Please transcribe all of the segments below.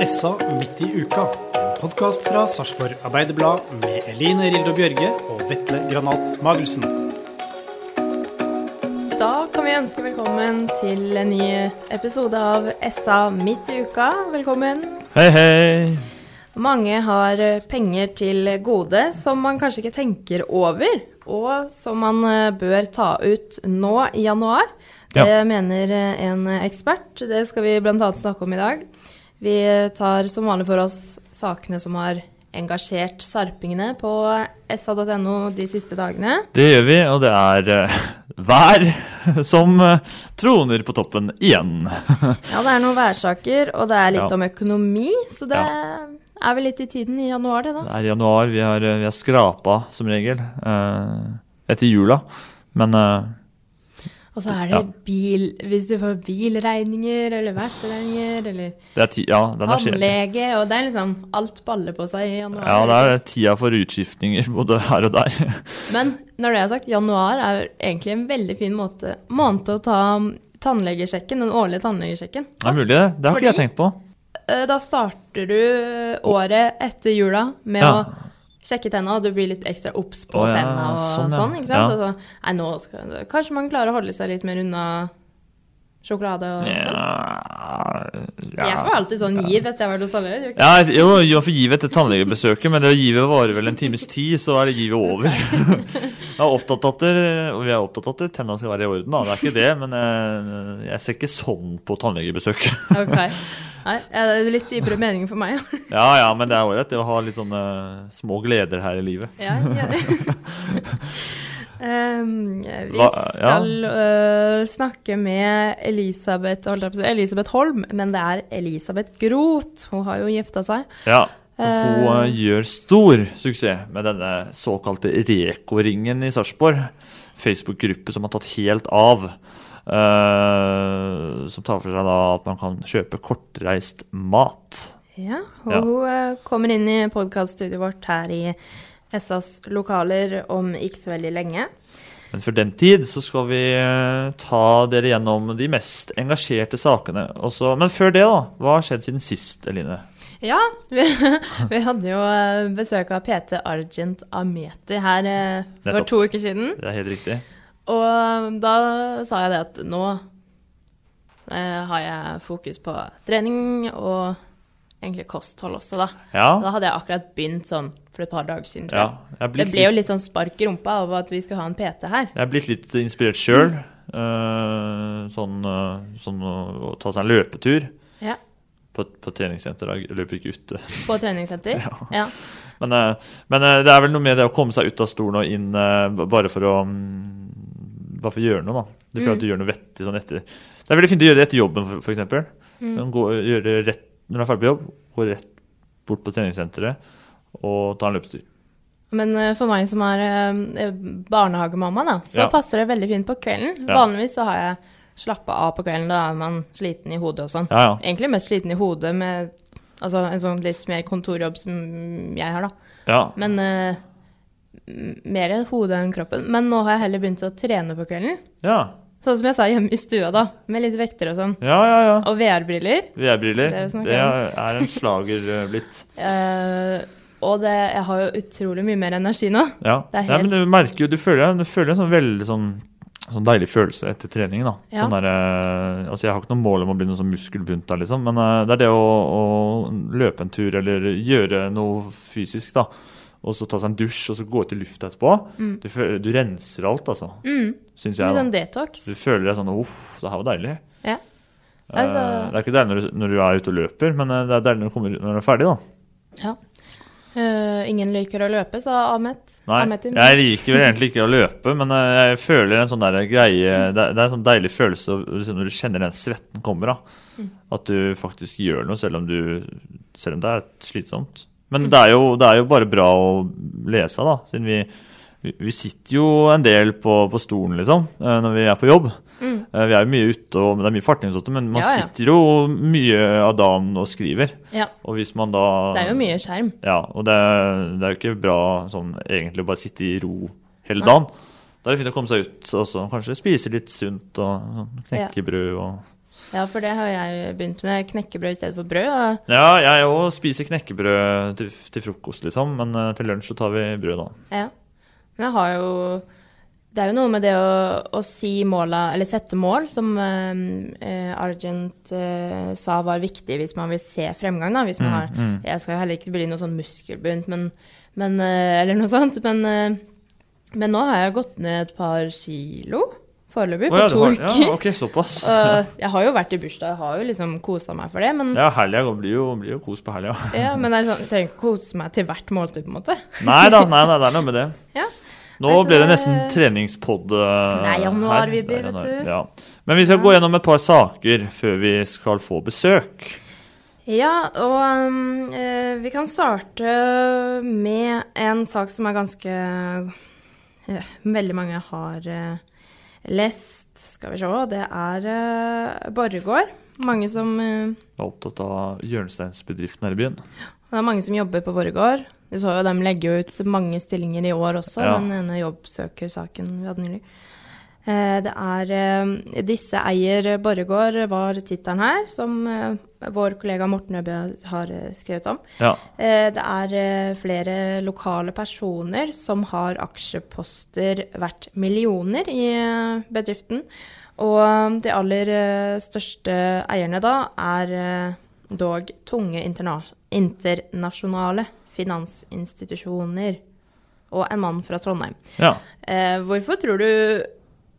Essa midt i uka. En podkast fra Sarpsborg Arbeiderblad med Eline Rildo Bjørge og Vetle Granat Magelsen. Da kan vi ønske velkommen til en ny episode av SA midt i uka. Velkommen. Hei, hei. Mange har penger til gode som man kanskje ikke tenker over, og som man eh, bør ta ut nå i januar. Det Ja. mener en ekspert. Det skal vi bl.a. snakke om i dag. Vi tar som vanlig for oss sakene som har engasjert sarpingene på sa.no de siste dagene. Det gjør vi, og det er eh, vær som eh, troner på toppen igjen. Ja, det er noen værsaker, og det er litt Ja. om økonomi, så det er vel litt i tiden i januar, det da. Det er januar, vi har, eh, vi har skrapa som regel etter jula. Men Og så er det Ja. bil, hvis du får bilregninger, eller verkstedregninger, eller er ja, den tannlege, og det er liksom alt baller på seg i januar. Ja, det er tida for utskiftninger både her og der. Men når det er sagt, januar er egentlig en veldig fin måte, måned å ta tannlegesjekken, den årlige tannlegesjekken. Det er mulig, det. Det har ikke jeg tenkt på. Eh, Da starter du året etter jula med Ja. å sjekke tenna, og du blir litt ekstra obs på oh, ja, tenna og sånn, sånn, ikke sant? Ja. Altså, nei, nå skal, kanskje man klarer å holde seg litt mer unna sjokolade og sånn. Ja, Jeg får alltid sånn giv etter jeg har vært hos jeg ikke? Ja, jo, jo, for giv etter tannlegebesøket, men det givet varer vel en times tid, så er det givet over. Jeg er opptatt av at vi er opptatt av at tennene skal være i orden, da. det er ikke det, men jeg, jeg ser ikke sånn på tannlegebesøk. Ok. Nei, det er litt dypere mening for meg. Ja, ja, men det er ålreit å ha litt sånne små gleder her i livet. Ja, ja. Ehm, vi Hva- skal uh, snakke med Elisabeth, Elisabeth Holm, men det er Elisabeth Groth. Hun har jo gifta seg. Ja, og hun Eh. eh, gjør stor suksess med denne såkalte Reko-ringen i Sarpsborg. Facebook-gruppe som har tatt helt av. Uh, som tar for seg da at man kan kjøpe kortreist mat. Ja, og Ja. hun kommer inn i podkaststudioet vårt her i SAs lokaler om ikke så veldig lenge. Men for den tid så skal vi eh, ta dere gjennom de mest engasjerte sakene. Også, men før det, da. Hva har skjedd siden sist, Eline? Ja, vi, vi hadde jo øh, besøk av PT Argent Ameti her øh, for Nettopp. to uker siden. Det er helt riktig. Og da sa jeg det at nå eh, har jeg fokus på trening og egentlig kosthold også, da. Ja. Da hadde jeg akkurat begynt sånn for et par dager siden, tror Ja, jeg. blitt det ble jo litt sånn spark i rumpa av at vi skulle ha en PT her. Jeg er blitt litt inspirert sjøl. sånn, uh, sånn å ta seg en løpetur Ja. på, på treningssenter. Jeg løper ikke ute. På treningssenter. Ja. Ja. Men, uh, men det er vel noe med det å komme seg ut av stolen og inn bare for å um, Bare for å gjøre noe, da. Du føler Mm. at du gjør noe vettig sånn etter Det er veldig fint å gjøre det etter jobben, eksempel. Mm. Gå, gjøre det rett, når du er ferdig på jobb, gå rett bort på treningssenteret og ta en løpetur. Men eh, for meg som er eh, barnehagemamma, da, så Ja. passer det veldig fint på kvelden. Ja. Vanligvis så har jeg slappa av på kvelden, da er man sliten i hodet og sånn. Ja. Egentlig mest sliten i hodet med altså, en sånn litt mer kontorjobb som jeg har, da. Ja. Men uh, mer hodet enn kroppen. Men nå har jeg heller begynt å trene på kvelden. Ja, Sånn som jeg sa hjemme i stua, da. Med litt vekter og sånn. ja, ja. ja. Og VR-briller. VR-briller. Det er Det er en slager eh, blitt. uh, og det, jeg har jo utrolig mye mer energi nå. Ja. Helt men du merker jo, du føler, du føler en sånn veldig sånn sånn deilig følelse etter trening. da. Ja. Sånn der, eh, altså Jeg har ikke noe mål om å bli noen sånn muskelbunt, der, liksom, men det er det å, å løpe en tur eller gjøre noe fysisk. da. Og så ta seg en dusj og så gå ut i lufta etterpå. Du, føler, du renser alt, altså. Mm. Syns Litt sånn detox. Du føler deg sånn Uff, det her var deilig. Ja. Eh, Altså, det er ikke deilig når du, når du er ute og løper, men eh, det er deilig når du, kommer, når du er ferdig. da. ja. Uh, ingen liker å løpe, sa Ahmet. Nei, Ahmet jeg liker vel egentlig ikke å løpe, men eh, jeg føler en sånn der greie Det er det er en sånn deilig følelse liksom, når du kjenner den svetten kommer. da. Mm. At du faktisk gjør noe, selv om, du, selv om det er slitsomt. Men det, er jo, det er jo bare bra å lese, da. Siden vi, vi, sitter jo en del på, på stolen, liksom, eh, når vi er på jobb. Mm. Eh, Vi er jo mye ute, og det er mye fartingsåtte, men man Ja, ja. sitter jo mye av dagen og skriver. Ja. Og hvis man da Det er jo mye skjerm. ja, og det, det er jo ikke bra sånn egentlig å bare sitte i ro hele dagen. Da er det fint å komme seg ut og kanskje spise litt sunt og sånn knekkebrød og Ja, for det har jeg begynt med. Knekkebrød i stedet for brød. Og Ja, jeg òg spiser knekkebrød til, til frokost, liksom, men uh, til lunsj så tar vi brød, da. Ja. Men jeg har jo Det er jo noe med det å, å si måla, eller sette mål, som eh, Argent uh, sa var viktig hvis man vil se fremgang. Da. Hvis man Mm, har, mm. Jeg skal heller ikke bli noe sånn muskelbunt, men, men, eller noe sånt. Men, men nå har jeg gått ned et par kilo foreløpig, på på ja, to har- uker. Ja, ok, såpass. Og jeg har jo vært i bursdag, jeg har jo liksom kosa meg for det. Men, Ja, helga blir jo, blir jo kos på helga. ja, men er sånn, jeg trenger ikke kose meg til hvert måltid, på en måte. Nei da, nei, nei, det er noe med det. Ja. Nå ble det nesten treningspod uh, Nei, januarvibber, vet du. Ja. Men vi skal gå gjennom et par saker før vi skal få besøk. Ja, og um, eh, vi kan starte med en sak som er ganske eh, Veldig mange har eh, lest. Skal vi se. Det er uh, Borregaard. Mange som uh, er opptatt av hjørnesteinsbedriften her i byen. Det er mange som jobber på Borregaard. Du så jo dem legge ut mange stillinger i år også, Ja. den ene jobbsøkersaken vi hadde nylig. Eh, Det er 'Disse eier Borregaard' var tittelen her, som vår kollega Morten Øbø har eh, skrevet om. Ja. Eh, Det er eh, flere lokale personer som har aksjeposter verdt millioner i bedriften. Og de aller største eierne da er dog tunge interna internasjonale finansinstitusjoner. Og en mann fra Trondheim. Ja. Hvorfor tror du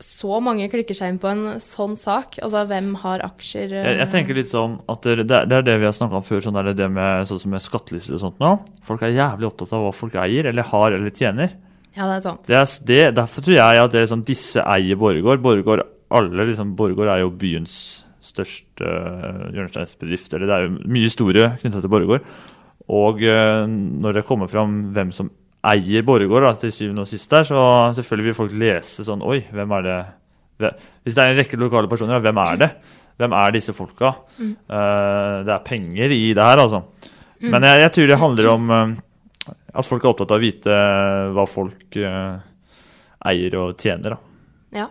så mange klikker seg inn på en sånn sak? Altså, hvem har aksjer? eh, Jeg, jeg tenker litt sånn at det, det er- det vi har snakka om før, sånn er det med, sånn som med skattelister og sånt nå. Folk er jævlig opptatt av hva folk eier, eller har, eller tjener. Ja, det er sant. Det er, det, derfor tror jeg at det er sånn, disse eier Borregaard. Borregaard alle liksom, Borregaard er jo byens største uh, hjørnesteinsbedrift. Eller det er jo mye store knytta til Borregaard. Og eh, når det kommer fram hvem som eier Borregaard da, til syvende og sist der, så selvfølgelig vil folk lese sånn Oi, hvem er det Hvis det er en rekke lokale personer, hvem er det? Hvem er disse folka? Mm. Uh, det er penger i det her, altså. Mm. Men jeg, jeg tror det handler om uh, at folk er opptatt av å vite hva folk uh, eier og tjener. Da. Ja.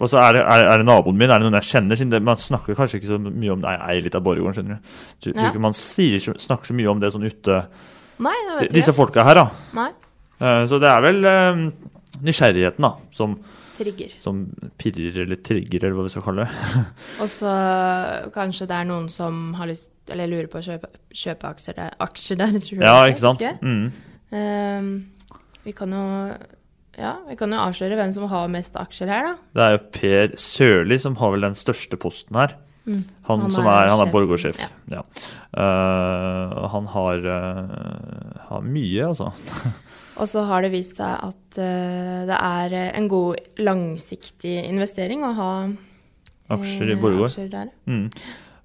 Og så er det, er, er det naboen min, er det noen jeg kjenner? Det, man snakker kanskje ikke så mye om Nei, jeg eier litt av Borregaard, skjønner du. Tror, tror Ja. man sier, snakker så mye om det sånn ute. Nei, det vet ikke. Disse folka her, da. Nei. Eh, så det er vel eh, nysgjerrigheten, da, som, Trigger. som pirrer eller trigger, eller hva vi skal kalle det. Og så kanskje det er noen som har lyst eller lurer på å kjøpe, kjøpe aksjer der. Aksjer der jeg Ja, ikke sant? Ikke? Mm. Ehm, vi kan jo ja, vi kan jo avsløre hvem som har mest aksjer her, da. Det er jo Per Sørli som har vel den største posten her. Mm. Han, Han som er er, han er sjef. Borregaard-sjef. Ja. Uh, han har, uh, har mye, altså. Og så har det vist seg at uh, det er en god langsiktig investering å ha Aksjer i Borregaard. Mm.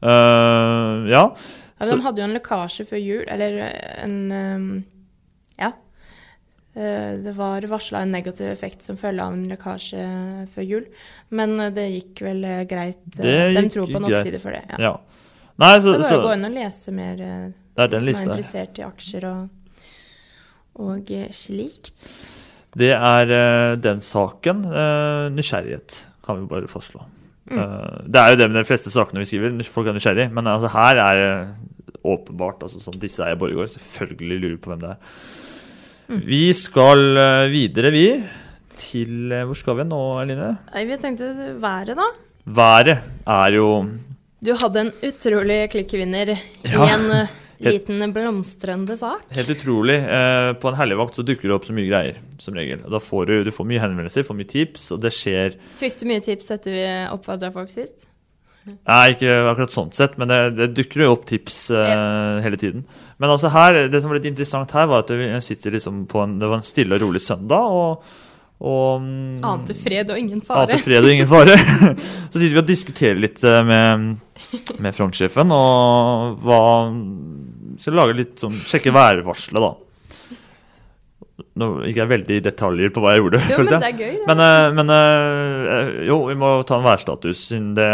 Ja. Ja, de hadde jo en lekkasje før jul, eller en Ja. Eh, Det var varsla en negativ effekt som følge av en lekkasje før jul, men eh, det gikk vel eh, greit. eh, De tror på en greit. oppside for det. Ja. Ja. Nei, så, det er bare så å gå inn og lese mer eh, Det er den som lista er interessert i aksjer og, og eh, slikt. Det er eh, den saken. eh, nysgjerrighet, kan vi bare fastslå. Mm. Eh, det er jo det med de fleste sakene vi skriver. Folk er nysgjerrige. Men altså, her er det åpenbart altså, sånn, Disse eier Borregaard. Selvfølgelig lurer på hvem det er. Mm. Vi skal eh, videre, vi, til eh, Hvor skal vi nå, Eline? Vi tenkte været, da. Været er jo Du hadde en utrolig klikkvinner Ja. i en eh, liten blomstrende sak. helt utrolig. Eh, på en helligvakt så dukker det opp så mye greier, som regel. Da får du, du får mye henvendelser, får mye tips, og det skjer Fikk du mye tips etter vi oppfordra folk sist? Nei, ikke akkurat sånn sett, men det, det dukker jo opp tips eh, hele tiden. Men altså her, det som var litt interessant her, var at vi sitter liksom på en, det var en stille og rolig søndag, og, og um, Ante fred og ingen fare. Ante fred og ingen fare. Så sitter vi og diskuterer litt eh, med, med frontsjefen, og hva Skal lage litt sånn Sjekke værvarselet, da. Nå gikk jeg veldig i detaljer på hva jeg gjorde. Jo, men det er gøy. Men, eh, men eh, jo, vi må ta en værstatus, siden det,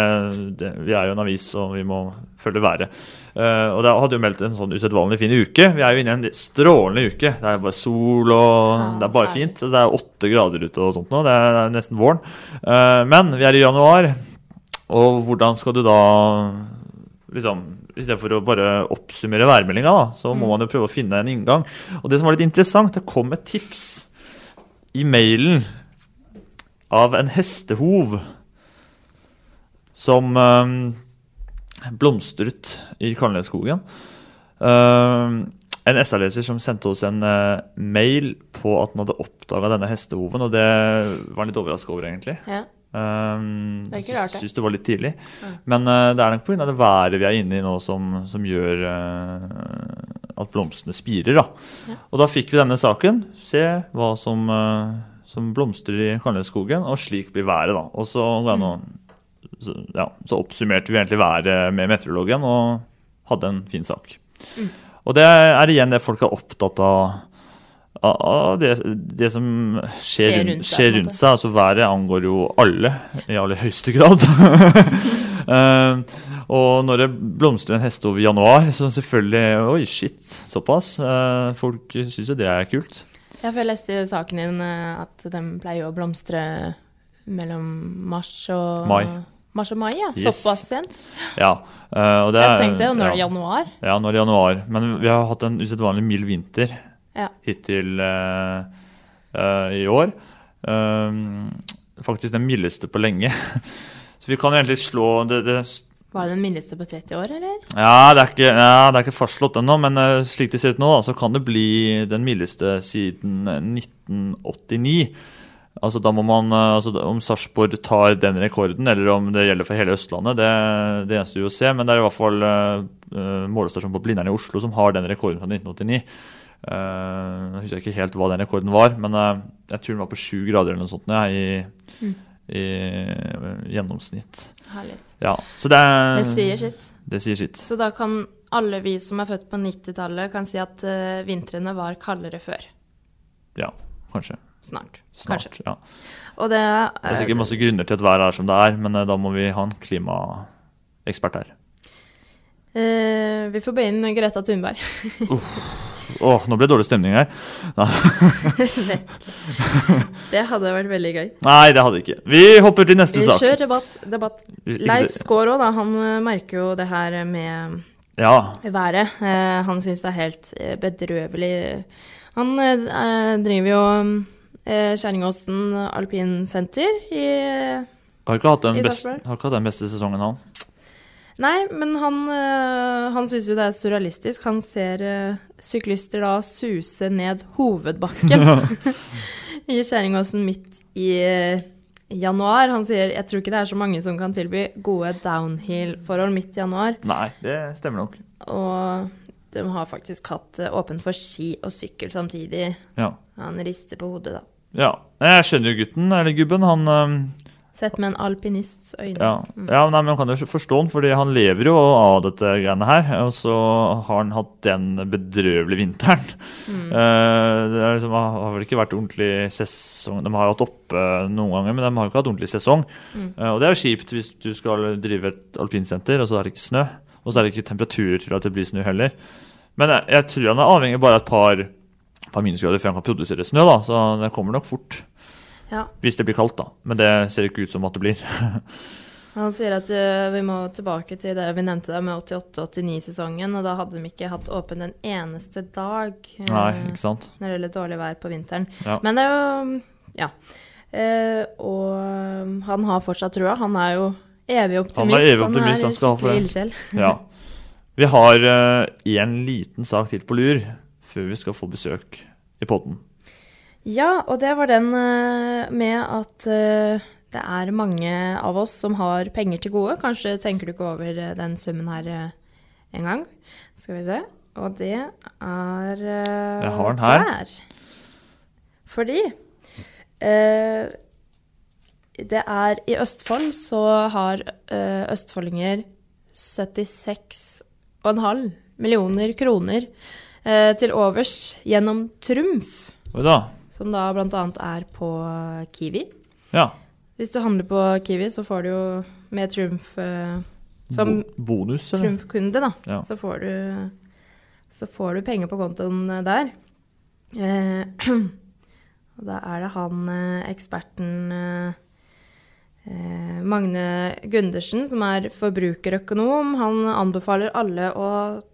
det, vi er jo en avis og vi må følge været. Eh, og det hadde jo meldt en sånn usedvanlig fin uke. Vi er jo inne i en strålende uke. Det er bare sol og det er bare herlig. fint. Det er åtte grader ute og sånt nå. Det er, det er nesten våren. Men vi er i januar, og hvordan skal du da liksom, I stedet for å bare oppsummere værmeldinga, så må man jo prøve å finne en inngang. Og det som var litt interessant, det kom et tips i mailen av en hestehov som um, blomstret i Kalneskogen. Um, en SA-leser som sendte oss en uh, mail på at han hadde oppdaga denne hestehoven, og det var han litt overraska over, egentlig. Ja. Um, Det er ikke rart, det. Syns det var litt tidlig. Men uh, det er nok pga. det været vi er inne i nå som, som gjør uh, at blomstene spirer. Da. Og da fikk vi denne saken. Se hva som, uh, som blomstrer i Kalneskogen, og slik blir været. da. Og så, det så, ja, så oppsummerte vi egentlig været med meteorologen og hadde en fin sak. Og det er igjen det folk er opptatt av. av- det, det som skjer, Skjer rundt, skjer rundt seg. Altså været angår jo alle i aller høyeste grad. uh, og når det blomstrer en hestehov i januar, så selvfølgelig Oi, shit, såpass. Uh, folk syns jo det er kult. Ja, for jeg leste i saken din eh, at de pleier å blomstre mellom mars og Mai. Mars og mai, ja. Yes. Såpass sent. Ja, uh, og det Jeg er- tenkte jo når det er ja. januar. Ja, når i januar. Men vi har hatt en usedvanlig mild vinter Ja. hittil uh, uh, i år. Um, faktisk den mildeste på lenge. Så vi kan egentlig slå det, det, Var det den mildeste på 30 år, eller? ja, det er ikke, ja, det er ikke fastslått ennå, men uh, slik det ser ut nå, så kan det bli den mildeste siden eh, 1989. Altså da må man, altså Om Sarpsborg tar den rekorden, eller om det gjelder for hele Østlandet, det, det gjenstår jo å se. Men det er i hvert fall uh, målestasjonen på Blindern i Oslo som har den rekorden fra 1989. Eh, jeg husker ikke helt hva den rekorden var, men eh, jeg tror den var på sju grader eller noe sånt ja, i, i eh, gjennomsnitt. Herlig. Ja, så det, Det sier sitt. Det sier sitt. Så da kan alle vi som er født på 90-tallet, kan si at uh, vintrene var kaldere før. Ja, kanskje. Snart. Snart. Kanskje. Ja. Og det, Det er sikkert masse grunner til at været er som det er, men uh, da må vi ha en klimaekspert her. Vi får be inn Greta Thunberg. Åh, nå ble det dårlig stemning her. Det hadde vært veldig gøy. Nei, det hadde ikke. Vi hopper til neste Vi sak. kjører debatt. debatt. Leif òg, da. Han eh, merker jo det her med Ja, været. Eh, han syns det er helt eh, bedrøvelig. Han driver jo Kjerringåsen alpinsenter i har ikke hatt den I beste, har ikke hatt den beste sesongen, han. Nei, men han, øh, han syns jo det er surrealistisk. Han ser syklister da suse ned hovedbakken i Skjæringåsen midt i øh, januar. Han sier jeg tror ikke det er så mange som kan tilby gode downhill-forhold midt i januar. Nei, det stemmer nok. Og de har faktisk hatt øh, åpent for ski og sykkel samtidig. Ja. Han rister på hodet, da. ja. Jeg skjønner jo gutten, eller gubben. Han øhm, Sett med en alpinists øyne. Ja, ja nei, men man kan jo forstå han, fordi han lever jo av dette greiene her. Og så har han hatt den bedrøvelige vinteren. Eh, det liksom, har vel ikke vært ordentlig sesong De har hatt oppe noen ganger, men de har ikke hatt ordentlig sesong. Eh, og det er jo kjipt hvis du skal drive et alpinsenter, og så er det ikke snø. Og så er det ikke temperaturer til at det blir snø heller. Men jeg, jeg tror han er avhengig av bare et par, par minusgrader før han kan produsere snø, da. Så det kommer nok fort. Ja. Hvis det blir kaldt, da. Men det ser ikke ut som at det blir. Han sier at øh, vi må tilbake til det vi nevnte der med 88-89-sesongen, og da hadde de ikke hatt åpen en eneste dag øh, Nei, ikke sant? når det gjelder dårlig vær på vinteren. Ja. Men det er jo Ja. Eh, og han har fortsatt trua. Han er jo evig optimist. Han er evig optimist, han er skikkelig ildsjel. Ja. Vi har én liten sak til på lur før vi skal få besøk i podden. Ja, og det var den eh, med at eh, det er mange av oss som har penger til gode. Kanskje tenker du ikke over eh, den summen her engang. en gang. Skal vi se. Og det er Jeg har den her. Der. Fordi eh, det er I Østfold så har eh, østfoldinger 76,5 millioner kroner eh, til overs gjennom Trumf Oi da. Som da bl.a. er på Kiwi. Ja. Hvis du handler på Kiwi, så får du jo med Trumf eh, som Bo bonus? Trumf-kunde, da, Ja. så, får du, så får du penger på kontoen eh, der. Eh, og da er det han eh, eksperten eh, Magne Gundersen, som er forbrukerøkonom. Han anbefaler alle å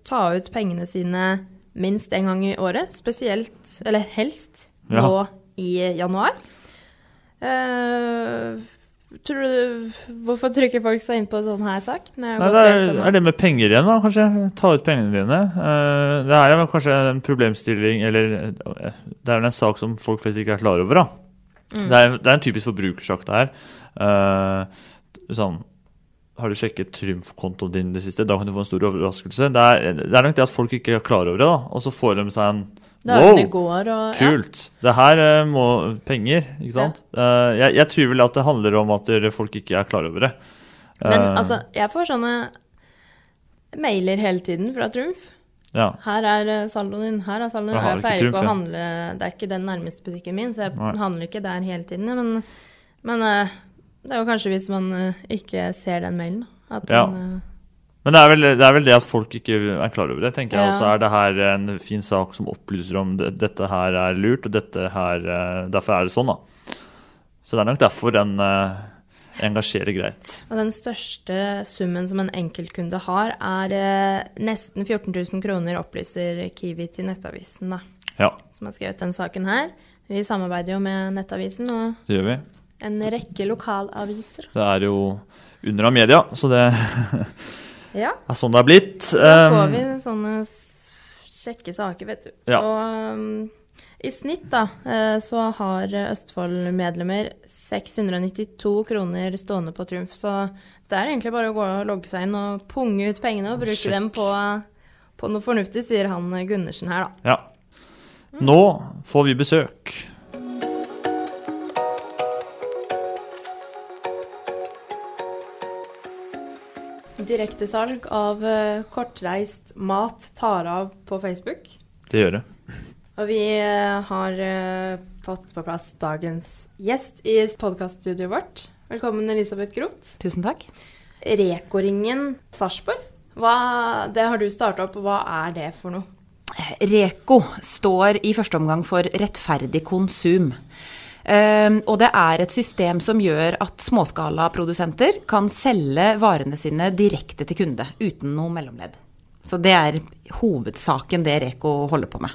ta ut pengene sine minst én gang i året. Spesielt, eller helst, Ja. nå i januar. Uh, tror du, hvorfor trykker folk seg inn på sånn her sak? Når jeg Nei, det er, er det med penger igjen, da, kanskje? Ta ut pengene dine. Uh, det er kanskje en problemstilling, eller eh, det er vel en sak som folk flest ikke er klar over, da. Mm. Det, er, det er en typisk forbrukersak, det her. Uh, sånn Har du sjekket Trymf-kontoen din det siste? Da kan du få en stor overraskelse. Det er, det er nok det at folk ikke er klar over det, da. Og så får de seg en Dagene Wow! går og ja. Kult. Det her eh, må penger, ikke sant? Eh, jeg, jeg tror vel at det handler om at folk ikke er klar over det. Men uh, altså, jeg får sånne mailer hele tiden fra Trumf. ja. Her er saldoen din, her er saldoen din. Jeg ikke pleier ikke Trumf, å handle Det er ikke den nærmeste butikken min, så jeg Nei. handler ikke der hele tiden. Men, men det er jo kanskje hvis man ikke ser den mailen. At Ja. den, Men det er, vel, det er vel det at folk ikke er klar over det, tenker jeg. Ja. Og så er det her en fin sak som opplyser om det, dette her er lurt, og dette her, eh, derfor er det sånn, da. Så det er nok derfor den uh, engasjerer greit. Og den største summen som en enkeltkunde har, er uh, nesten 14 000 kroner, opplyser Kiwi til Nettavisen, da. Ja, Som har skrevet den saken her. Vi samarbeider jo med Nettavisen og en rekke lokalaviser. Det er jo under av media, så det Ja. er sånn det er blitt. Da får Um, vi sånne kjekke saker, vet du. Ja. Og um, i snitt da, eh, så har Østfold-medlemmer 692 kroner stående på Trumf. Så det er egentlig bare å gå og logge seg inn og punge ut pengene og bruke Sjekk. dem på, på noe fornuftig, sier han Gundersen her, da. Ja. Nå får vi besøk. Direktesalg av eh, kortreist mat tar av på Facebook. Det gjør det. Og vi eh, har eh, fått på plass dagens gjest i podkaststudioet vårt. Velkommen, Elisabeth Groth. Tusen takk. Reko-ringen Sarpsborg, det har du starta opp. Hva er det for noe? Reko står i første omgang for rettferdig konsum. Ehm, og det er et system som gjør at småskalaprodusenter kan selge varene sine direkte til kunde, uten noe mellomledd. Så det er hovedsaken det Reko holder på med.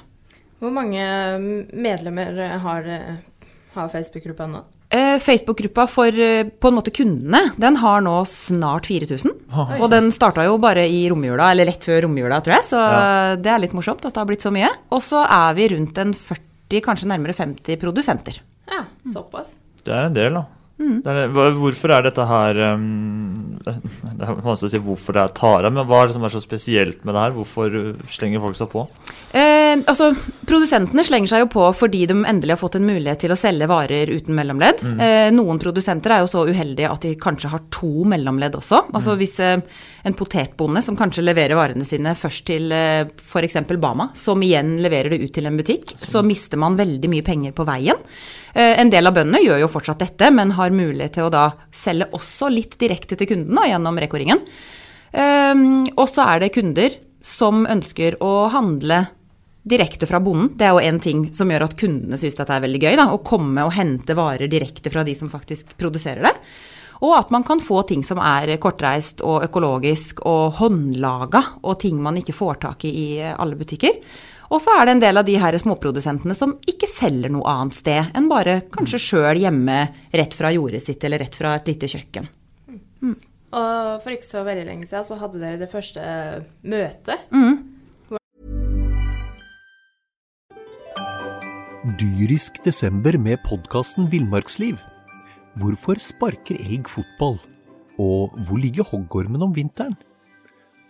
Hvor mange medlemmer har, har Facebook-gruppa nå? Eh, Facebook-gruppa for eh, på en måte kundene, den har nå snart 4000. Og den starta jo bare i romjula, eller rett før romjula, tror jeg. Så Ja. det er litt morsomt at det har blitt så mye. Og så er vi rundt en 40, kanskje nærmere 50 produsenter. Ja, såpass. Det er en del, da. Det er, hvorfor er dette her um, Det er vanskelig å si hvorfor det er tare, men hva er det som er så spesielt med det her? Hvorfor uh, slenger folk seg på? Eh, altså, Produsentene slenger seg jo på fordi de endelig har fått en mulighet til å selge varer uten mellomledd. Eh, noen produsenter er jo så uheldige at de kanskje har to mellomledd også. Altså Hvis eh, en potetbonde som kanskje leverer varene sine først til eh, f.eks. Bama, som igjen leverer det ut til en butikk, så mister man veldig mye penger på veien. Eh, en del av bøndene gjør jo fortsatt dette, men har mulighet til å da selge også litt direkte til kunden da, gjennom Reko-ringen. Um, og så er det kunder som ønsker å handle direkte fra bonden. Det er jo en ting som gjør at kundene syns dette er veldig gøy. Da, å komme og hente varer direkte fra de som faktisk produserer det. Og at man kan få ting som er kortreist og økologisk og håndlaga, og ting man ikke får tak i i alle butikker. Og så er det en del av de her småprodusentene som ikke selger noe annet sted enn bare kanskje sjøl hjemme rett fra jordet sitt eller rett fra et lite kjøkken. Og for ikke så veldig lenge siden så hadde dere det første møtet. Dyrisk desember med podkasten Villmarksliv. Hvorfor sparker elg fotball? Og hvor ligger hoggormen om vinteren?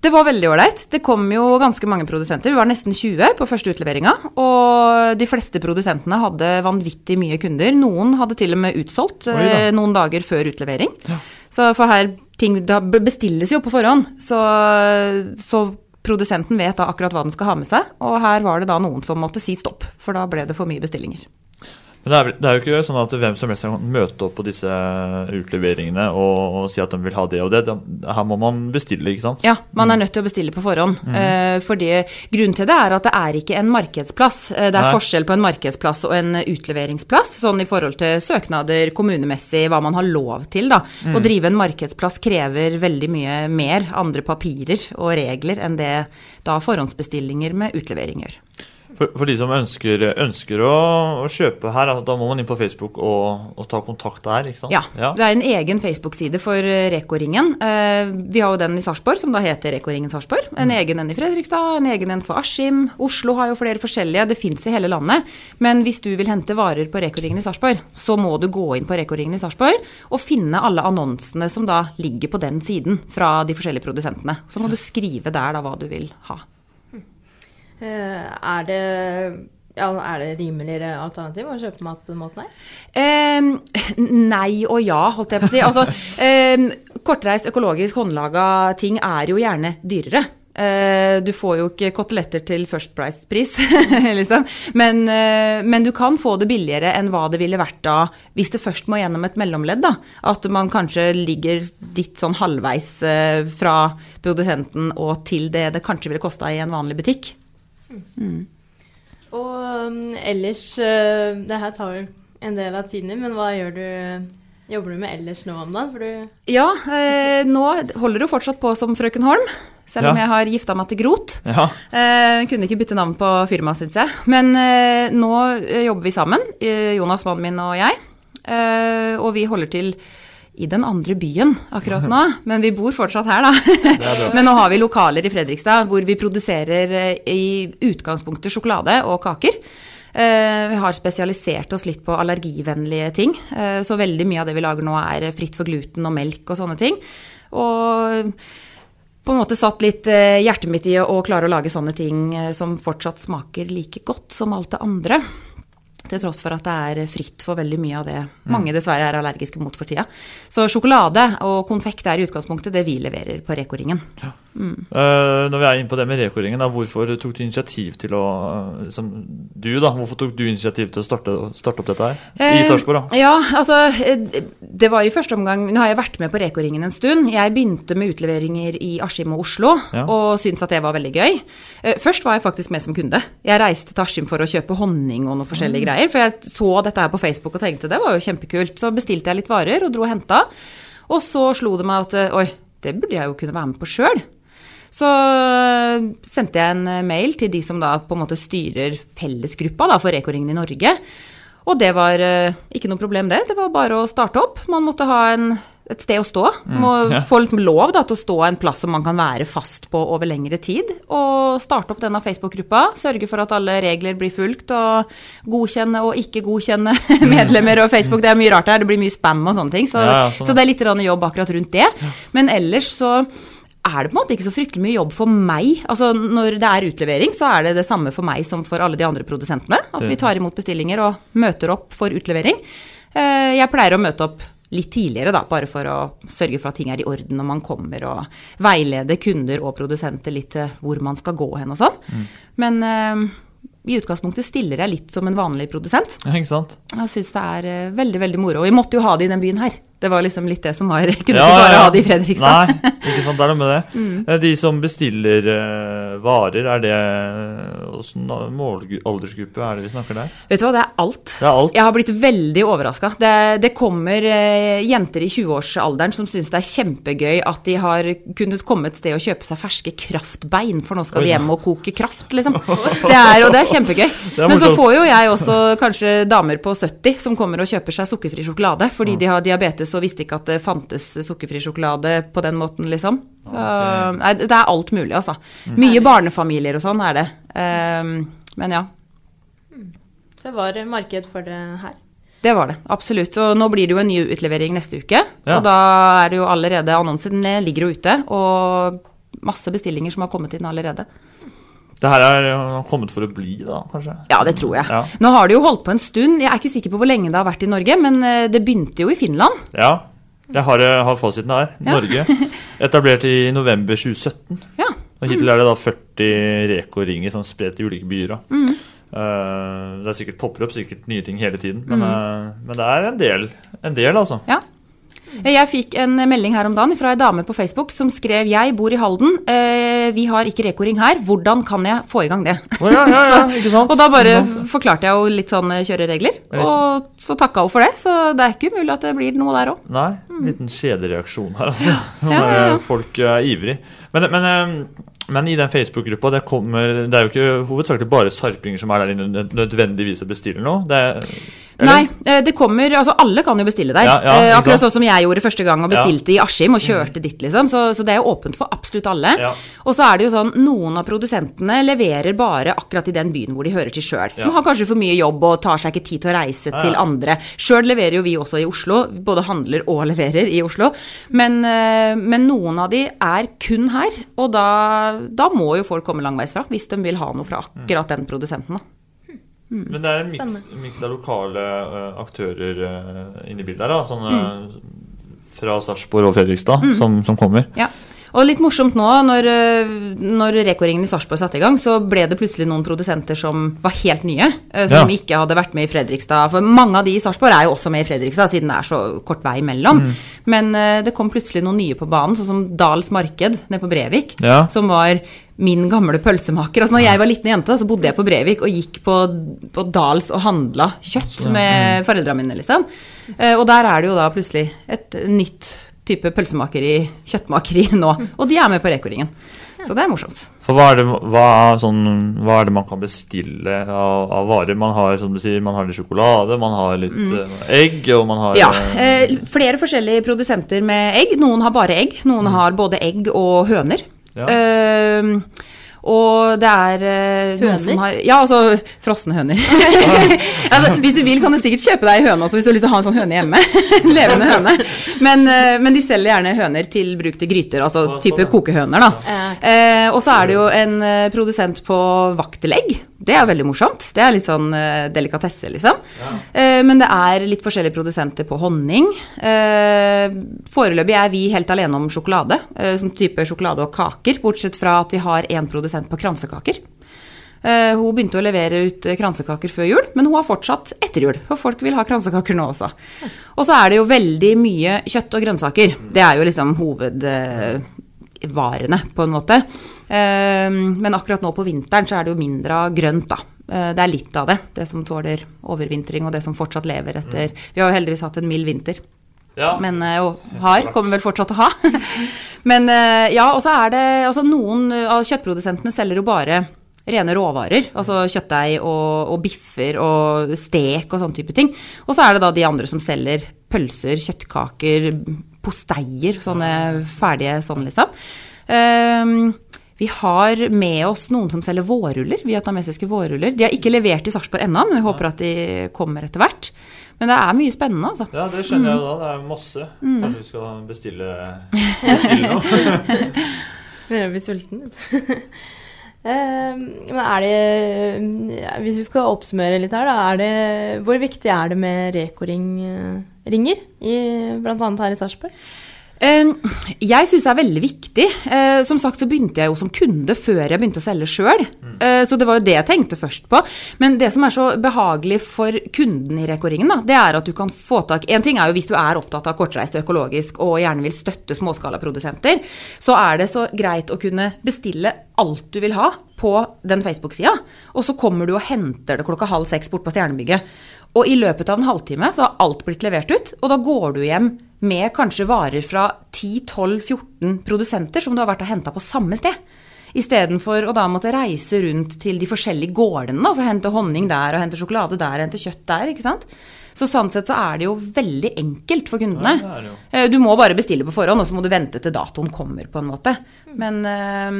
Det var veldig ålreit. Det kom jo ganske mange produsenter. Vi var nesten 20 på første utleveringa. Og de fleste produsentene hadde vanvittig mye kunder. Noen hadde til og med utsolgt da. eh, noen dager før utlevering. Så for her ting da bestilles jo på forhånd. Så, så produsenten vet da akkurat hva den skal ha med seg. Og her var det da noen som måtte si stopp, for da ble det for mye bestillinger. Men det er, det er jo ikke sånn at hvem som helst kan møte opp på disse utleveringene og, og si at de vil ha det og det. Her må man bestille, ikke sant? Ja, man er nødt til å bestille på forhånd. Eh, fordi Grunnen til det er at det er ikke en markedsplass. Uh, det er Nei. forskjell på en markedsplass og en utleveringsplass, sånn i forhold til søknader kommunemessig, hva man har lov til. da. Å drive en markedsplass krever veldig mye mer andre papirer og regler enn det da forhåndsbestillinger med utlevering gjør. For, for de som ønsker, ønsker å, å kjøpe her, da må man inn på Facebook og, og ta kontakt der, ikke sant? Ja, det er en egen Facebook-side for eh, Reko-ringen. Eh, Vi har jo den i Sarpsborg, som da heter Reko-ringen Sarpsborg. En egen en i Fredrikstad, en egen en for Askim. Oslo har jo flere forskjellige, det fins i hele landet. Men hvis du vil hente varer på Reko-ringen i Sarpsborg, så må du gå inn på Reko-ringen i Sarpsborg og finne alle annonsene som da ligger på den siden fra de forskjellige produsentene. Så må du skrive der da hva du vil ha. Eh, Er det, ja, er det rimeligere alternativ å kjøpe mat på den måten her? Eh, nei og ja, holdt jeg på å si. Altså, eh, kortreist økologisk håndlaga ting er jo gjerne dyrere. Eh, du får jo ikke koteletter til First Price-pris, liksom. Men, eh, men du kan få det billigere enn hva det ville vært da hvis det først må gjennom et mellomledd. da. At man kanskje ligger litt sånn halvveis eh, fra produsenten og til det det kanskje ville kosta i en vanlig butikk. Og um, ellers uh, Det her tar en del av tiden din, men hva gjør du Jobber du med ellers nå om dagen? For du Ja, eh, nå holder du fortsatt på som frøken Holm, selv om Ja. jeg har gifta meg til Grot. Ja. Eh, kunne ikke bytte navn på firmaet, syns jeg. Men eh, nå eh, jobber vi sammen, eh, Jonas, mannen min og jeg. Eh, og vi holder til i den andre byen akkurat nå, men vi bor fortsatt her, da. men nå har vi lokaler i Fredrikstad hvor vi produserer eh, i utgangspunktet sjokolade og kaker. Eh, Vi har spesialisert oss litt på allergivennlige ting, eh, så veldig mye av det vi lager nå er fritt for gluten og melk og sånne ting. Og på en måte satt litt hjertet mitt i å klare å lage sånne ting som fortsatt smaker like godt som alt det andre. Til tross for at det er fritt for veldig mye av det mange dessverre er allergiske mot for tida. Så sjokolade og konfekt er i utgangspunktet det vi leverer på Reko-ringen. Eh, når vi er inne på det med Reko-ringen, da, hvorfor tok du initiativ til å liksom, du da, Hvorfor tok du initiativ til å starte, starte opp dette her? I Eh, Sarpsborg, da? Ja, altså eh, Det var i første omgang Nå har jeg vært med på Reko-ringen en stund. Jeg begynte med utleveringer i Askim og Oslo, Ja. og syntes at det var veldig gøy. Eh, Først var jeg faktisk med som kunde. Jeg reiste til Askim for å kjøpe honning og noen forskjellige greier. For jeg så dette her på Facebook og tenkte det var jo kjempekult. Så bestilte jeg litt varer og dro og henta. Og så slo det meg at oi, det burde jeg jo kunne være med på sjøl. Så øh, sendte jeg en øh, mail til de som da på en måte styrer fellesgruppa da, for Reko-ringen i Norge. Og det var øh, ikke noe problem, det. Det var bare å starte opp. Man måtte ha en, et sted å stå. Må ja. få litt lov da, til å stå en plass som man kan være fast på over lengre tid. Og starte opp denne Facebook-gruppa. Sørge for at alle regler blir fulgt. Og godkjenne og ikke godkjenne medlemmer og Facebook. Det er mye rart her. Det blir mye spam og sånne ting. Så, ja, sånn, så det er litt jobb akkurat rundt det. Men ellers så er det på en måte ikke så fryktelig mye jobb for meg. Altså Når det er utlevering, så er det det samme for meg som for alle de andre produsentene. At vi tar imot bestillinger og møter opp for utlevering. Eh, Jeg pleier å møte opp litt tidligere, da, bare for å sørge for at ting er i orden når man kommer, og veilede kunder og produsenter litt til hvor man skal gå hen og sånn. Men eh, i utgangspunktet stiller jeg litt som en vanlig produsent. Ja, ikke sant? Jeg syns det er eh, veldig veldig moro. Og vi måtte jo ha det i den byen her. Det var liksom litt det som var Kunne Ja, ikke bare ja. ha det i Fredrikstad. Nei, ikke sant, det er noe med det. Mm. Eh, De som bestiller eh, varer, er det Åssen aldersgruppe er det vi snakker der? Vet du hva, det er alt. Det er alt. Jeg har blitt veldig overraska. Det, det kommer eh, jenter i 20-årsalderen som syns det er kjempegøy at de har kunnet komme et sted og kjøpe seg ferske kraftbein, for nå skal de hjem og koke kraft, liksom. Det er, og det er kjempegøy. er Men så får jo jeg også kanskje damer på 70 som kommer og kjøper seg sukkerfri sjokolade fordi de har diabetes og visste ikke at det fantes sukkerfri sjokolade på den måten, liksom. Så, nei, det er alt mulig, altså. Mye barnefamilier og sånn er det. Um, men ja. Det var marked for det her. Det var det, absolutt. Og nå blir det jo en ny utlevering neste uke. Ja. Og da er det jo allerede annonsen ligger jo ute, og masse bestillinger som har kommet inn allerede. Det her er eh, kommet for å bli, da, kanskje? Ja, det tror jeg. Ja. Nå har det jo holdt på en stund. Jeg er ikke sikker på hvor lenge det har vært i Norge, men eh, det begynte jo i Finland. Ja. Jeg har, eh, har fasiten her. Ja. Norge. Etablert i november 2017. Ja. Og hittil er det da 40 Reko-ringer som spredt i ulike byer. Mhm. Eh, det er sikkert opp sikkert nye ting hele tiden, men, mm. uh, men det er en del, en del altså. Ja. Jeg fikk en melding her om dagen fra ei dame på Facebook som skrev Jeg bor i Halden, eh, vi har ikke Reko-ring her, hvordan kan jeg få i gang det? Oh, ja, ja, ja, og da bare forklarte jeg jo litt sånn eh, kjøreregler, og så takka hun for det. Så det er ikke umulig at det blir noe der òg. Nei, en liten kjedereaksjon her, altså. Nå Ja, ja, ja. er Folk er ivrig. Men, men, eh, men i den Facebook-gruppa, det kommer Det er jo ikke hovedsakelig bare sarpinger som er der inne nødvendigvis og bestiller noe. Det er, eller? Nei, eh, det kommer Altså, alle kan jo bestille der. Ja, ja, Eh, Akkurat sånn som jeg gjorde første gang og bestilte i Askim og kjørte dit, liksom. Så, så det er jo åpent for absolutt alle. Ja. Og så er det jo sånn, noen av produsentene leverer bare akkurat i den byen hvor de hører til sjøl. De har kanskje for mye jobb og tar seg ikke tid til å reise til andre. Sjøl leverer jo vi også i Oslo, både handler og leverer i Oslo. Men, eh, men noen av de er kun her, og da, da må jo folk komme langveisfra hvis de vil ha noe fra akkurat den produsenten. da. Men det er en miks, av lokale eh, aktører uh, inne i bildet her, da. Sånne fra Sarpsborg og Fredrikstad Mm. som, som kommer. Ja. Og litt morsomt nå, når, øh, når Reko-ringen i Sarpsborg satte i gang, så ble det plutselig noen produsenter som var helt nye, øh, som Ja. ikke hadde vært med i Fredrikstad. For mange av de i Sarpsborg er jo også med i Fredrikstad, siden det er så kort vei imellom. Mm. Men øh, det kom plutselig noen nye på banen, sånn som Dals Marked nede på Brevik, Ja. som var min gamle pølsemaker. Altså, når jeg var liten jente, så bodde jeg på Brevik og gikk på, på Dals og handla kjøtt med foreldrene mine, liksom. Eh, Og der er det jo da plutselig et nytt type pølsemakeri, kjøttmakeri nå. Og de er med på Reko-ringen. Så det er morsomt. For hva er, det, hva, er sånn, hva er det man kan bestille av, av varer? Man har som du sier, man har litt sjokolade, man har litt eh, egg, og man har Mm. Ja. eh, Eh, flere forskjellige produsenter med egg. Noen har bare egg, noen har både egg og høner. Ja. Eh, og det er eh, Høner? som har Ja, altså frosne høner. altså, hvis du vil, kan du sikkert kjøpe deg høne også, hvis du har lyst til å ha en sånn høne hjemme. En Levende høne. Men, eh, men de selger gjerne høner til bruk til gryter, altså sånn, type kokehøner, da. Ja. Eh, og så er det jo en eh, produsent på vaktelegg. Det er veldig morsomt. Det er litt sånn uh, delikatesse, liksom. Eh, men det er litt forskjellige produsenter på honning. Uh, foreløpig er vi helt alene om sjokolade, uh, som type sjokolade og kaker, bortsett fra at vi har én produsent på kransekaker. Hun begynte å levere ut kransekaker før jul, men hun har fortsatt etter jul. For folk vil ha kransekaker nå også. Og så er det jo veldig mye kjøtt og grønnsaker. Det er jo liksom hovedvarene, på en måte. Eh, men akkurat nå på vinteren så er det jo mindre av grønt, da. Eh, Det er litt av det. Det som tåler overvintring, og det som fortsatt lever etter Vi har jo heldigvis hatt en mild vinter. ja. Men, eh, og har, kommer vel fortsatt til å ha. Men eh, ja, og så er det altså Noen av kjøttprodusentene selger jo bare rene råvarer. Altså kjøttdeig og, og biffer og stek og sånne type ting. Og så er det da de andre som selger pølser, kjøttkaker, posteier. Sånne ferdige sånn, liksom. Um, vi har med oss noen som selger vårruller, vietnamesiske vårruller. De har ikke levert i Sarpsborg ennå, men vi håper at de kommer etter hvert. Men det er mye spennende, altså. ja, det skjønner jeg jo da. Det er masse. Kanskje vi skal bestille, bestille noe? Begynner å bli sulten. Eh, Men er det Hvis vi skal oppsummere litt her, da. Er det, hvor viktig er det med Reko-ringer, bl.a. her i Sarpsborg? Jeg syns det er veldig viktig. Eh, Som sagt så begynte jeg jo som kunde før jeg begynte å selge sjøl. Eh, Så det var jo det jeg tenkte først på. Men det som er så behagelig for kunden i Reko-ringen, det er at du kan få tak En ting er jo hvis du er opptatt av kortreist og økologisk og gjerne vil støtte småskalaprodusenter, så er det så greit å kunne bestille alt du vil ha på den Facebook-sida, og så kommer du og henter det klokka halv seks bort på Stjernebygget. Og i løpet av en halvtime så har alt blitt levert ut, og da går du hjem med kanskje varer fra 10-12-14 produsenter som du har vært og henta på samme sted. Istedenfor å da måtte reise rundt til de forskjellige gårdene da, for å hente honning der og hente sjokolade der og hente kjøtt der. ikke sant? Så sånn sett så er det jo veldig enkelt for kundene. Ja, det det. Eh, Du må bare bestille på forhånd, og så må du vente til datoen kommer, på en måte. Men, eh,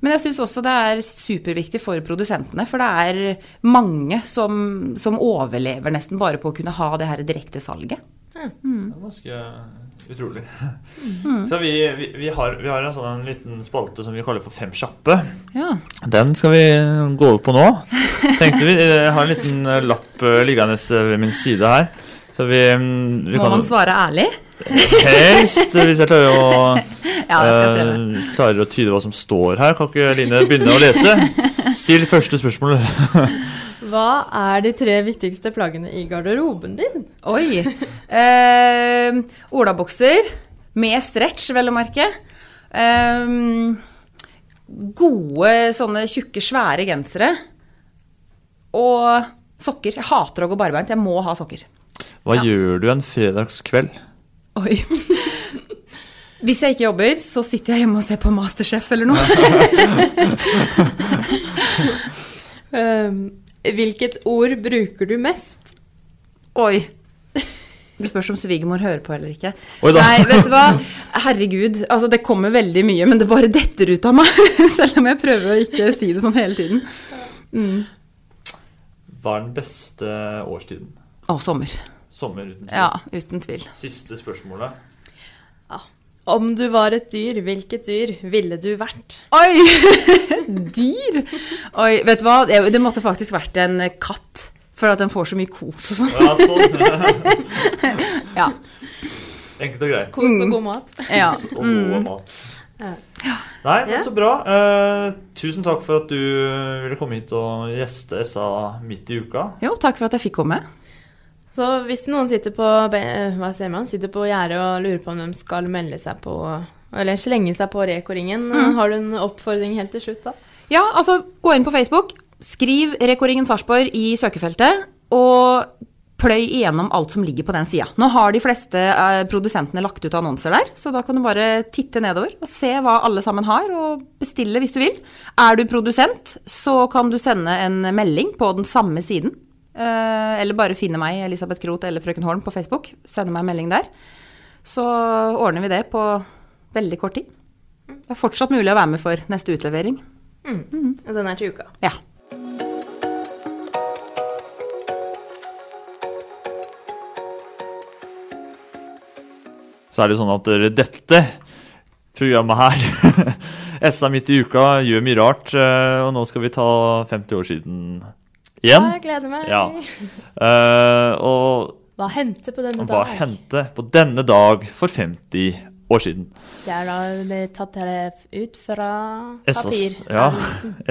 men jeg syns også det er superviktig for produsentene, for det er mange som, som overlever nesten bare på å kunne ha det her direkte salget. Det er ganske utrolig. Så vi, vi, vi, har, vi har en sånn liten spalte som vi kaller for Fem kjappe. Ja. Den skal vi gå over på nå. Tenkte vi, Jeg har en liten eh, lapp eh, liggende ved min side her. Så vi, mm, vi Må man svare ærlig? Helst, hvis jeg klarer å Ja, jeg eh, klarer å tyde hva som står her. Kan ikke Line begynne å lese? Still første spørsmål. Hva er de tre viktigste plaggene i garderoben din? Oi. Eh, olabukser med stretch, vel å merke. Eh, gode sånne tjukke, svære gensere. Og sokker. Jeg hater å gå barbeint. Jeg må ha sokker. Hva gjør du en fredagskveld? Oi. Hvis jeg ikke jobber, så sitter jeg hjemme og ser på Masterchef eller noe. Ehm, hvilket ord bruker du mest? Oi. Det spørs om svigermor hører på eller ikke. Oi da. Nei, vet du hva. Herregud. Altså, det kommer veldig mye, men det bare detter ut av meg. Selv om jeg prøver å ikke si det sånn hele tiden. Hva er den beste årstiden? Å, sommer. Sommer, uten tvil. Ja, uten tvil. Siste spørsmålet. Om du var et dyr, hvilket dyr ville du vært? Oi! Dyr! Oi, vet du hva. Det måtte faktisk vært en katt. For at den får så mye kos og sånn. Ja, sånn. Ja. Enkelt og greit. Kos og god mat. ja. Og god mat. Nei, men så bra. Eh, tusen takk for at du ville komme hit og gjeste SA midt i uka. Jo, takk for at jeg fikk komme. Så hvis noen sitter på, be- hva sier man, sitter på gjerdet og lurer på om de skal melde seg på eller slenge seg på Reko-ringen, har du en oppfordring helt til slutt, da? Ja, altså, gå inn på Facebook, skriv Rekoringen Sarpsborg i søkefeltet, og pløy igjennom alt som ligger på den sida. Nå har de fleste eh, produsentene lagt ut annonser der, så da kan du bare titte nedover og se hva alle sammen har, og bestille hvis du vil. Er du produsent, så kan du sende en melding på den samme siden. Eh, eller bare finne meg, Elisabeth Kroth eller Frøken Holm på Facebook. Sende meg en melding der. Så ordner vi det på veldig kort tid. Det er fortsatt mulig å være med for neste utlevering. Og Den er til uka. Ja. Så er det jo sånn at dette programmet her, SA midt i uka, gjør mye rart. eh, Og nå skal vi ta 50 år siden igjen. Jeg gleder meg. Ja. Uh, og Hva hendte på denne hva dag? hendte på denne dag for 50 år siden? Det er da det er tatt her ut fra papir. ja,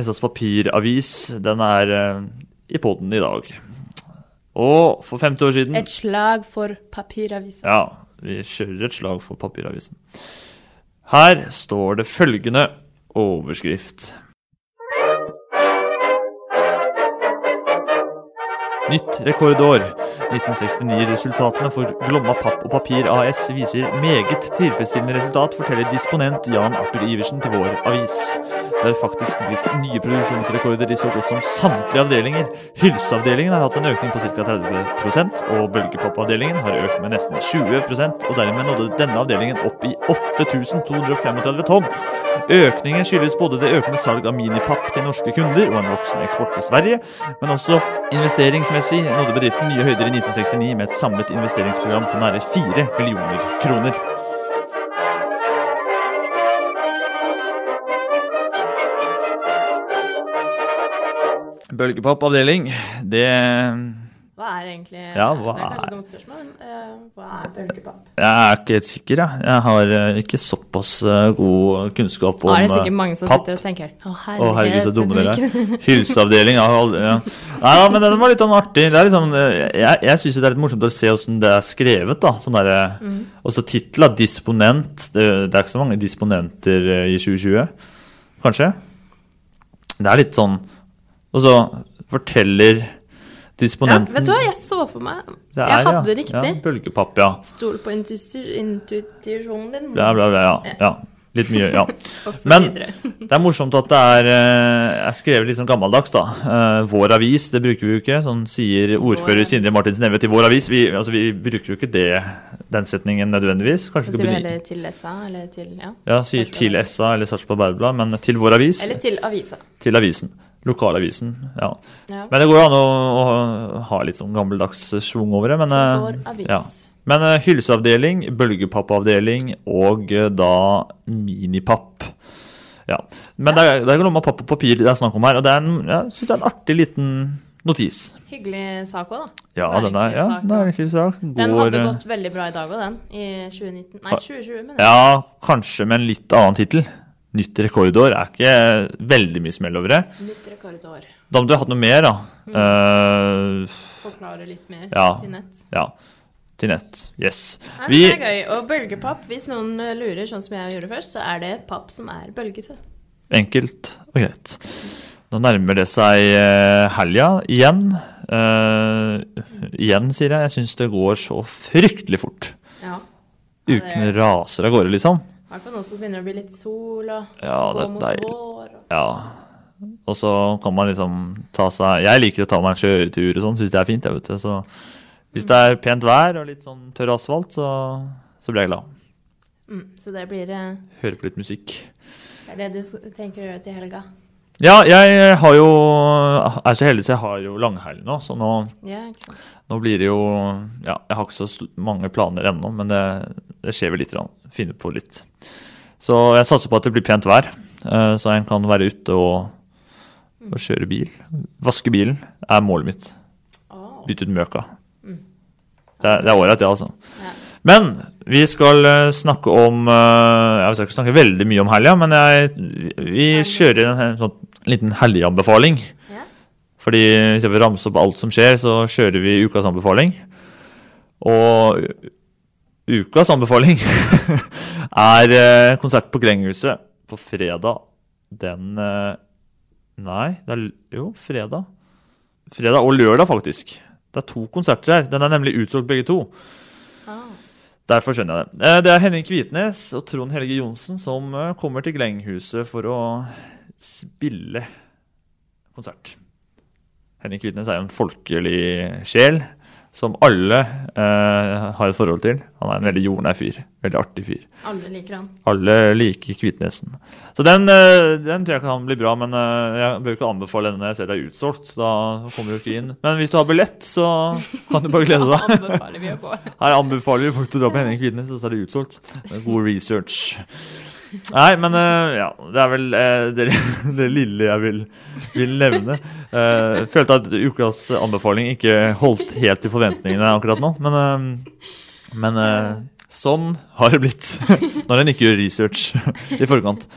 SAs papiravis, den er uh, i poden i dag. Og for 50 år siden Et slag for papiravisen. Ja, vi kjører et slag for papiravisen. Her står det følgende overskrift. Nytt rekordår. 1969-resultatene for Glomma Papp og Papir AS viser meget tilfredsstillende resultat, forteller disponent Jan Arthur Iversen til vår avis. Det er faktisk blitt nye produksjonsrekorder i så godt som samtlige avdelinger. Hylseavdelingen har hatt en økning på ca. 30% og bølgepappavdelingen har økt med nesten 20% og dermed nådde denne avdelingen opp i 8235 tonn. Økningen skyldes både det økende salg av minipapp til norske kunder og en voksende eksport til Sverige, men også investeringsmessig nådde bedriften nye høyder i 1969 med et samlet investeringsprogram på nære 4 millioner kroner. Bølgepop avdeling, det Hva er egentlig Ja, hva Det er kanskje et dumt spørsmål, men eh, hva er bølgepapp? Jeg er ikke helt sikker, jeg. Jeg har eh, ikke såpass eh, god kunnskap om Papp. er det sikkert mange som papp. sitter og tenker Å, Å, herregud, så dumme dere er. Hylseavdeling aldri, ja. Nei, da, men den var litt sånn artig. Eh, jeg jeg syns det er litt morsomt å se åssen det er skrevet. da, sånn der, Mm. Og så tittel. Disponent. Det, det er ikke så mange disponenter i 2020, kanskje? Det er litt sånn Og så forteller Ja, vet du hva, jeg så for meg Det er, Jeg hadde ja. riktig. Ja, bølgepapp, ja. Stol på intuisjonen din. Bla, bla, bla. Ja. ja. Litt mye, ja. Men det er morsomt at det er, Jeg skrev skrevet litt sånn gammeldags, da. Eh, Vår avis, det bruker vi jo ikke. Sånn sier ordfører. Sindre Martinsen Neve til Vår avis. Vi, altså, vi bruker jo ikke det, den setningen nødvendigvis. Kanskje sier vi heller til SA, eller til Ja. Ja, sier til SA eller Sarpsborg Arbeiderblad, men til Vår avis. Eller til avisa. Til avisen. Lokalavisen. Ja. Ja. Men det går jo an å, å ha litt sånn gammeldags schwung over det. Men, eh, ja. men eh, hylseavdeling, bølgepappavdeling og eh, da minipapp. Ja. Men det er, det er ikke noe med papp og papir det er snakk om her. Og det er en, jeg synes det er en artig liten notis. Hyggelig sak òg, da. Ja, den er ja, Næringslivssak, Går... Den hadde gått veldig bra i dag òg, den. I 2019 Nei, 2020, mener jeg. Ja, kanskje med en litt annen tittel. Nytt rekordår er ikke veldig mye smell over det. Nytt rekordår. Da må du ha hatt noe mer, da. Eh, Forklare litt mer Ja. til nett. ja. Til nett. Yes. Nei, Vi, Det er gøy. Og bølgepapp, hvis noen eh, lurer, sånn som jeg gjorde først, så er det papp som er bølgete. Enkelt og greit. Nå nærmer det seg eh, helga igjen. Uh, igjen, sier jeg. Jeg syns det går så fryktelig fort. Ja. Ukene er- raser av gårde, liksom. Hvert fall nå som begynner å bli litt sol og Ja, gå mot vår. Og... Ja. Og så kan man liksom ta seg Jeg liker å ta meg en kjøretur og sånn, syns det er fint. Jeg vet det. Så hvis det er pent vær og litt sånn tørr asfalt, så, så blir jeg glad. Mm, så det blir eh, Høre på litt musikk. Det er det du tenker å gjøre til helga? Ja, jeg har jo er så heldig så jeg har jo langhelg nå, så nå, Ja, nå blir det jo Ja, jeg har ikke så mange planer ennå, men det, det skjer vel litt. Finne på litt. Så jeg satser på at det blir pent vær, eh, så en kan være ute og, og kjøre bil. Vaske bilen er målet mitt. Å, Bytte ut møka. Mm. Det er, det er ålreit, det, altså. Men vi skal eh, snakke om eh, Jeg skal ikke snakke veldig mye om helga, men jeg, vi kjører en, en sånn liten helgeanbefaling. Fordi hvis jeg vil ramse opp alt som skjer, så kjører vi ukas anbefaling. Og ukas anbefaling er eh, konsert på Grenghuset på fredag den eh, Nei, det er jo fredag. Fredag og lørdag, faktisk. Det er to konserter her. Den er nemlig utsolgt begge to. Ah. Derfor skjønner jeg det. Eh, Det er Henning Kvitnes og Trond Helge Johnsen som kommer til Glenghuset for å spille konsert. Henning Kvitnes er jo en folkelig sjel som alle eh, har et forhold til. Han er en veldig jordnær fyr. Veldig artig fyr. Alle liker han. Alle liker Kvitnesen. Så den, eh, den tror jeg kan bli bra, men eh, jeg bør ikke anbefale den når jeg ser det er utsolgt. Da kommer du ikke inn. Men hvis du har billett, så kan du bare glede deg. Anbefaler vi å gå. Her anbefaler vi folk til å dra på Henning Kvitnes, og så er det utsolgt. God research. Nei, men eh, ja, det er vel eh, det, det lille jeg vil, vil nevne. Eh, Jeg følte at ukas anbefaling ikke holdt helt til forventningene akkurat nå, men, men sånn har det blitt når en ikke gjør research i forkant.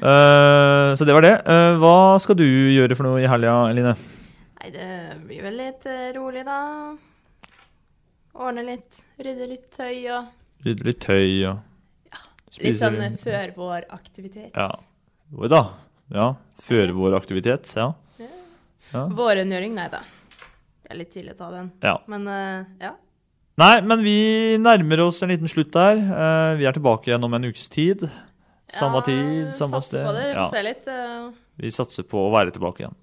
Uh, Så det var det. Uh, Hva skal du gjøre for noe i helga, Eline? Nei, det blir vel litt rolig, da. Ordne litt, rydde litt tøy og Rydde litt tøy og Litt sånn eh, før vår aktivitet. Ja. Oi da. Ja. Føre vår aktivitet. Ja. Ja. Vårrengjøring, nei da. Det er litt tidlig å ta den. Ja. Men eh, ja. Nei, men vi nærmer oss en liten slutt der. Eh, vi er tilbake igjen om en ukes tid. Samme Ja, tid, samme satser sted. på det. Vi Ja, får se litt. vi satser på å være tilbake igjen.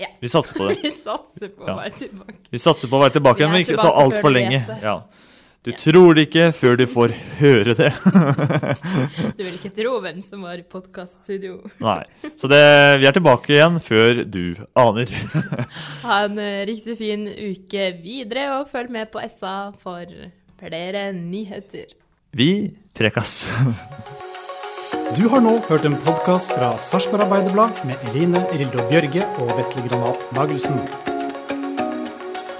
Ja. Vi satser på det. vi satser på å være tilbake. Vi satser på å være tilbake igjen, men ikke så før altfor lenge. vet det. Ja. Du tror det ikke før du får høre det. Du vil ikke tro hvem som var i podkaststudio. Nei. Så det, vi er tilbake igjen før du aner. Ha en eh, riktig fin uke videre, og følg med på SA for flere nyheter. Vi prekas. Du har nå hørt en podkast fra Sarpsborg Arbeiderblad med Eline Rildo Bjørge og Vetle Granat Nagelsen.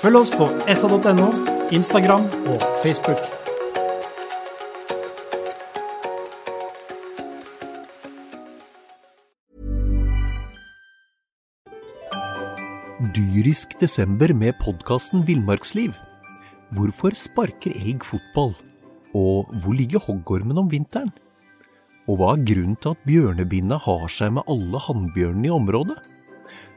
Følg oss på sa.no, Instagram og Facebook. Dyrisk desember med podkasten Villmarksliv. Hvorfor sparker elg fotball? Og hvor ligger hoggormen om vinteren? Og hva er grunnen til at bjørnebinna har seg med alle hannbjørnene i området?